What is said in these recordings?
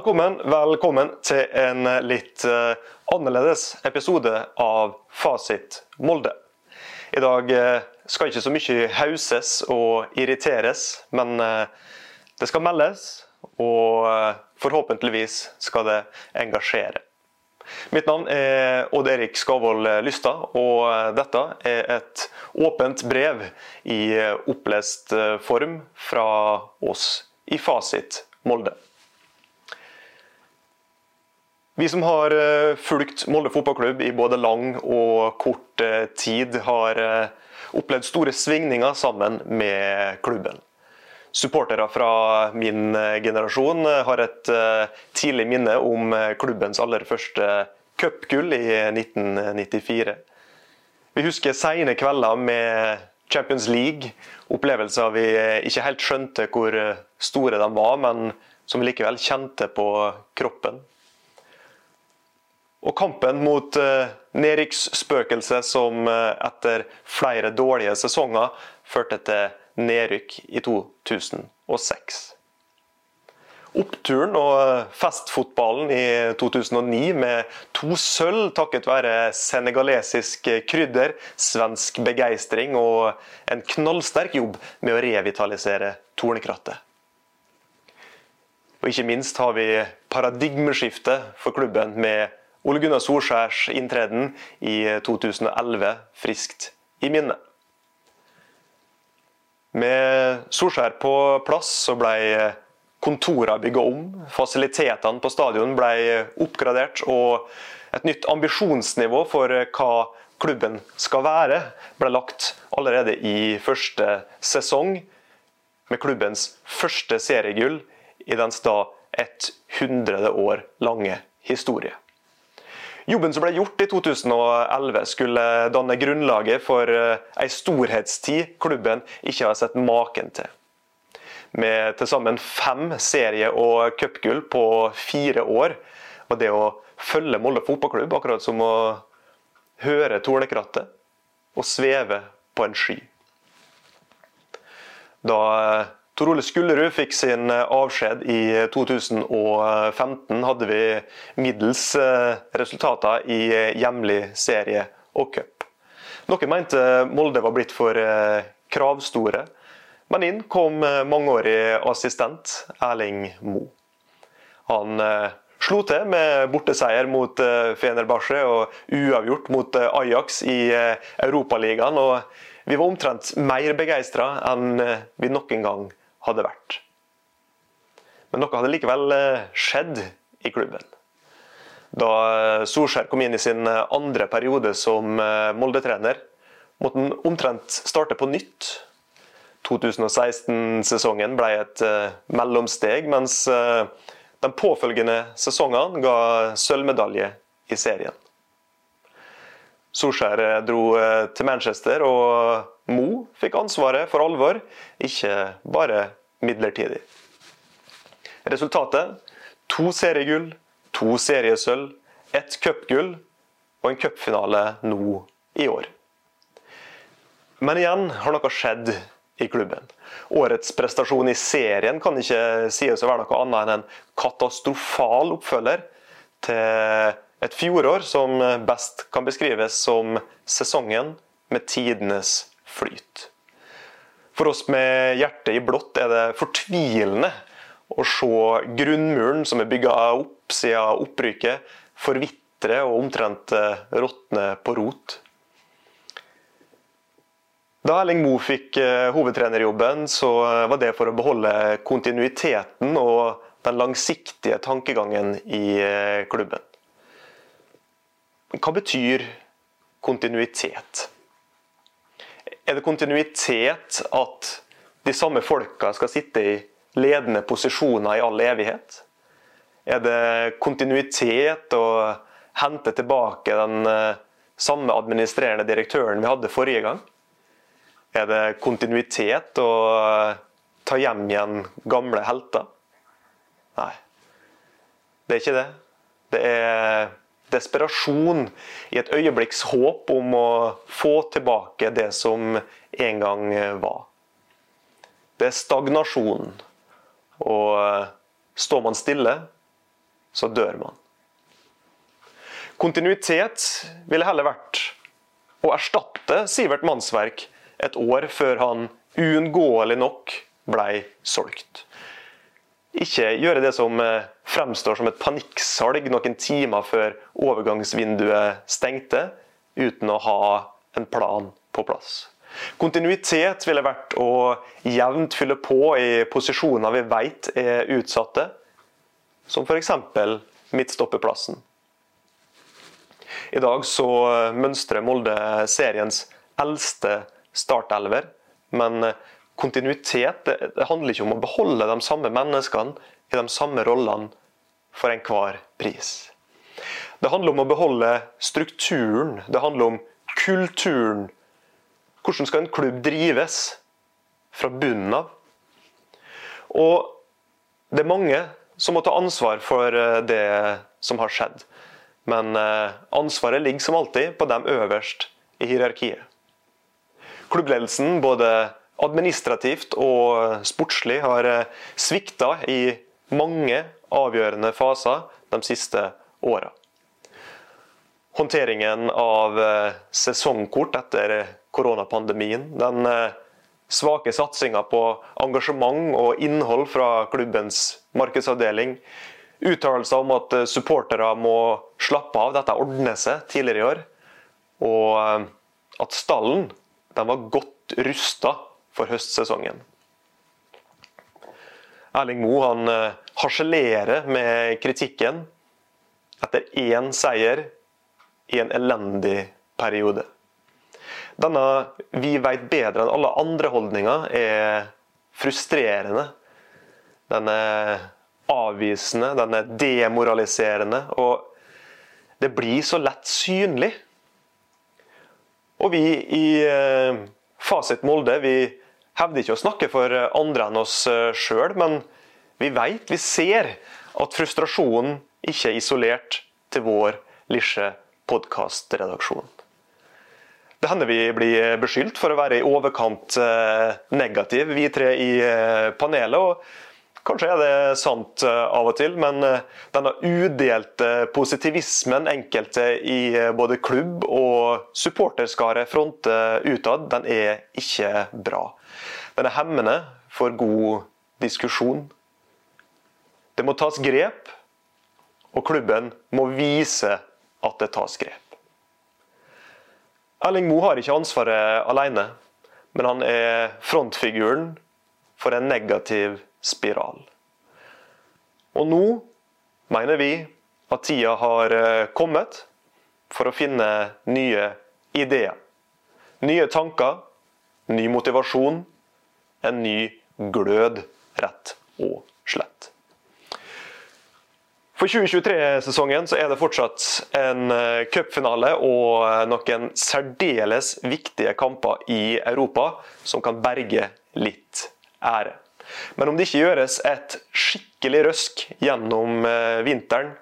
Velkommen, velkommen til en litt eh, annerledes episode av Fasit Molde. I dag eh, skal ikke så mye hauses og irriteres, men eh, det skal meldes, og forhåpentligvis skal det engasjere. Mitt navn er Odd Erik Skavold Lystad, og dette er et åpent brev i opplest form fra oss i Fasit Molde. Vi som har eh, fulgt Molde fotballklubb i både lang og kort eh, tid, har eh, opplevd store svingninger sammen med klubben. Supportere fra min generasjon har et tidlig minne om klubbens aller første cupgull i 1994. Vi husker seine kvelder med Champions League, opplevelser vi ikke helt skjønte hvor store de var, men som vi likevel kjente på kroppen. Og kampen mot uh, nedrykksspøkelset som uh, etter flere dårlige sesonger førte til nedrykk i 2006. Oppturen og eh, festfotballen i 2009 med to sølv takket være senegalesisk krydder, svensk begeistring og en knallsterk jobb med å revitalisere Tornekrattet. Og ikke minst har vi paradigmeskiftet for klubben med Ole Gunnar Solskjærs inntreden i 2011 friskt i minne. Med Solskjær på plass så ble kontorene bygga om, fasilitetene på stadion ble oppgradert, og et nytt ambisjonsnivå for hva klubben skal være, ble lagt allerede i første sesong, med klubbens første seriegull i dens da 100 år lange historie. Jobben som ble gjort i 2011 skulle danne grunnlaget for ei eh, storhetstid klubben ikke har sett maken til. Med til sammen fem serie- og cupgull på fire år. Og det å følge Molde fotballklubb akkurat som å høre tornekrattet og sveve på en sky. Da eh, Tor Ole Skullerud fikk sin eh, avskjed i 2015. Hadde vi middels eh, resultater i eh, hjemlig serie og cup. Noen mente Molde var blitt for kravstore, men inn kom mangeårig assistent Erling Mo. Han slo til med borteseier mot Fenerbahçe og uavgjort mot Ajax i Europaligaen. Vi var omtrent mer begeistra enn vi noen gang hadde vært. Men noe hadde likevel eh, skjedd i klubben. Da eh, Solskjær kom inn i sin eh, andre periode som Molde-trener, måtte han omtrent starte på nytt. 2016-sesongen ble et mellomsteg, mens de påfølgende sesongene ga sølvmedalje i serien. Solskjær dro til Manchester, og Mo fikk ansvaret for alvor, ikke bare midlertidig. Resultatet to seriegull, to seriesølv, ett cupgull og en cupfinale nå i år. Men igjen har noe skjedd i klubben. Årets prestasjon i serien kan ikke sies å være noe annet enn en katastrofal oppfølger til et fjorår som best kan beskrives som sesongen med tidenes flyt. For oss med hjertet i blått er det fortvilende å se grunnmuren som er bygga opp siden opprykket, forvitre og omtrent eh, råtne på rot. Da Erling Moe fikk eh, hovedtrenerjobben, så eh, var det for å beholde kontinuiteten og den langsiktige tankegangen i klubben. Hva betyr kontinuitet? Er det kontinuitet at de samme folka skal sitte i ledende posisjoner i all evighet? Er det kontinuitet å hente tilbake den eh, samme administrerende direktøren vi hadde forrige gang? Er det kontinuitet å eh, ta hjem igjen gamle helter? Nei, det er ikke det. Det er desperasjon, i et øyeblikks håp om å få tilbake det som en gang var. Det er stagnasjon. Og står man stille, så dør man. Kontinuitet ville heller vært å erstatte Sivert Mannsverk et år før han uunngåelig nok blei solgt. Ikke gjøre det som eh, fremstår som et panikksalg noen timer før overgangsvinduet stengte, uten å ha en plan på plass. Kontinuitet ville vært å jevnt fylle på i posisjoner vi vet er utsatte, som f.eks. midtstoppeplassen. I dag så mønstrer Molde seriens eldste startelver, men kontinuitet det handler ikke om å beholde de samme menneskene i de samme rollene for enhver pris. Det handler om å beholde strukturen, det handler om kulturen. Hvordan skal en klubb drives fra bunnen av? Og det er mange som må ta ansvar for eh, det som har skjedd. Men eh, ansvaret ligger som alltid på dem øverst i hierarkiet. Klubbledelsen, både administrativt og sportslig, har eh, svikta i mange avgjørende faser de siste åra. Håndteringen av eh, sesongkort etter koronapandemien, den svake satsinga på engasjement og innhold fra klubbens markedsavdeling, uttalelser om at supportere må slappe av, dette ordner seg tidligere i år, og at stallen var godt rusta for høstsesongen. Erling Moe han eh, harselerer med kritikken etter én seier i en elendig periode. Denne 'vi veit bedre enn alle andre'-holdninga er frustrerende. Den er avvisende, den er demoraliserende, og det blir så lett synlig. Og vi i eh, Fasit Molde vi hevder ikke å snakke for andre enn oss eh, sjøl, men vi vet, vi ser, at frustrasjonen ikke er isolert til vår lille podkastredaksjon. Det hender vi blir beskyldt for å være i overkant eh, negativ, vi tre i panelet. og Kanskje er det sant eh, av og til, men eh, denne udelte positivismen enkelte i eh, både klubb og supporterskare fronter utad, den er ikke bra. Den er hemmende for god diskusjon. Det må tas grep, og klubben må vise at det tas grep. Erling Moe har ikke ansvaret alene, men han er frontfiguren for en negativ spiral. Og nå mener vi at tida har eh, kommet for å finne nye ideer. Nye tanker, ny motivasjon, en ny glød, rett og slett. For 2023-sesongen så er det fortsatt en eh, cupfinale og eh, noen særdeles viktige kamper i Europa som kan berge litt ære. Men om det ikke gjøres et skikkelig røsk gjennom eh, vinteren,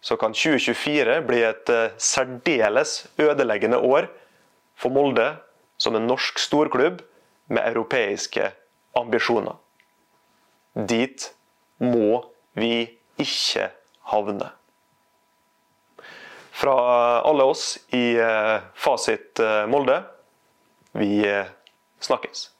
så kan 2024 bli et eh, særdeles ødeleggende år for Molde som en norsk storklubb med europeiske ambisjoner. Dit må vi ikke havne. Fra alle oss i eh, Fasit Molde, vi snakkes.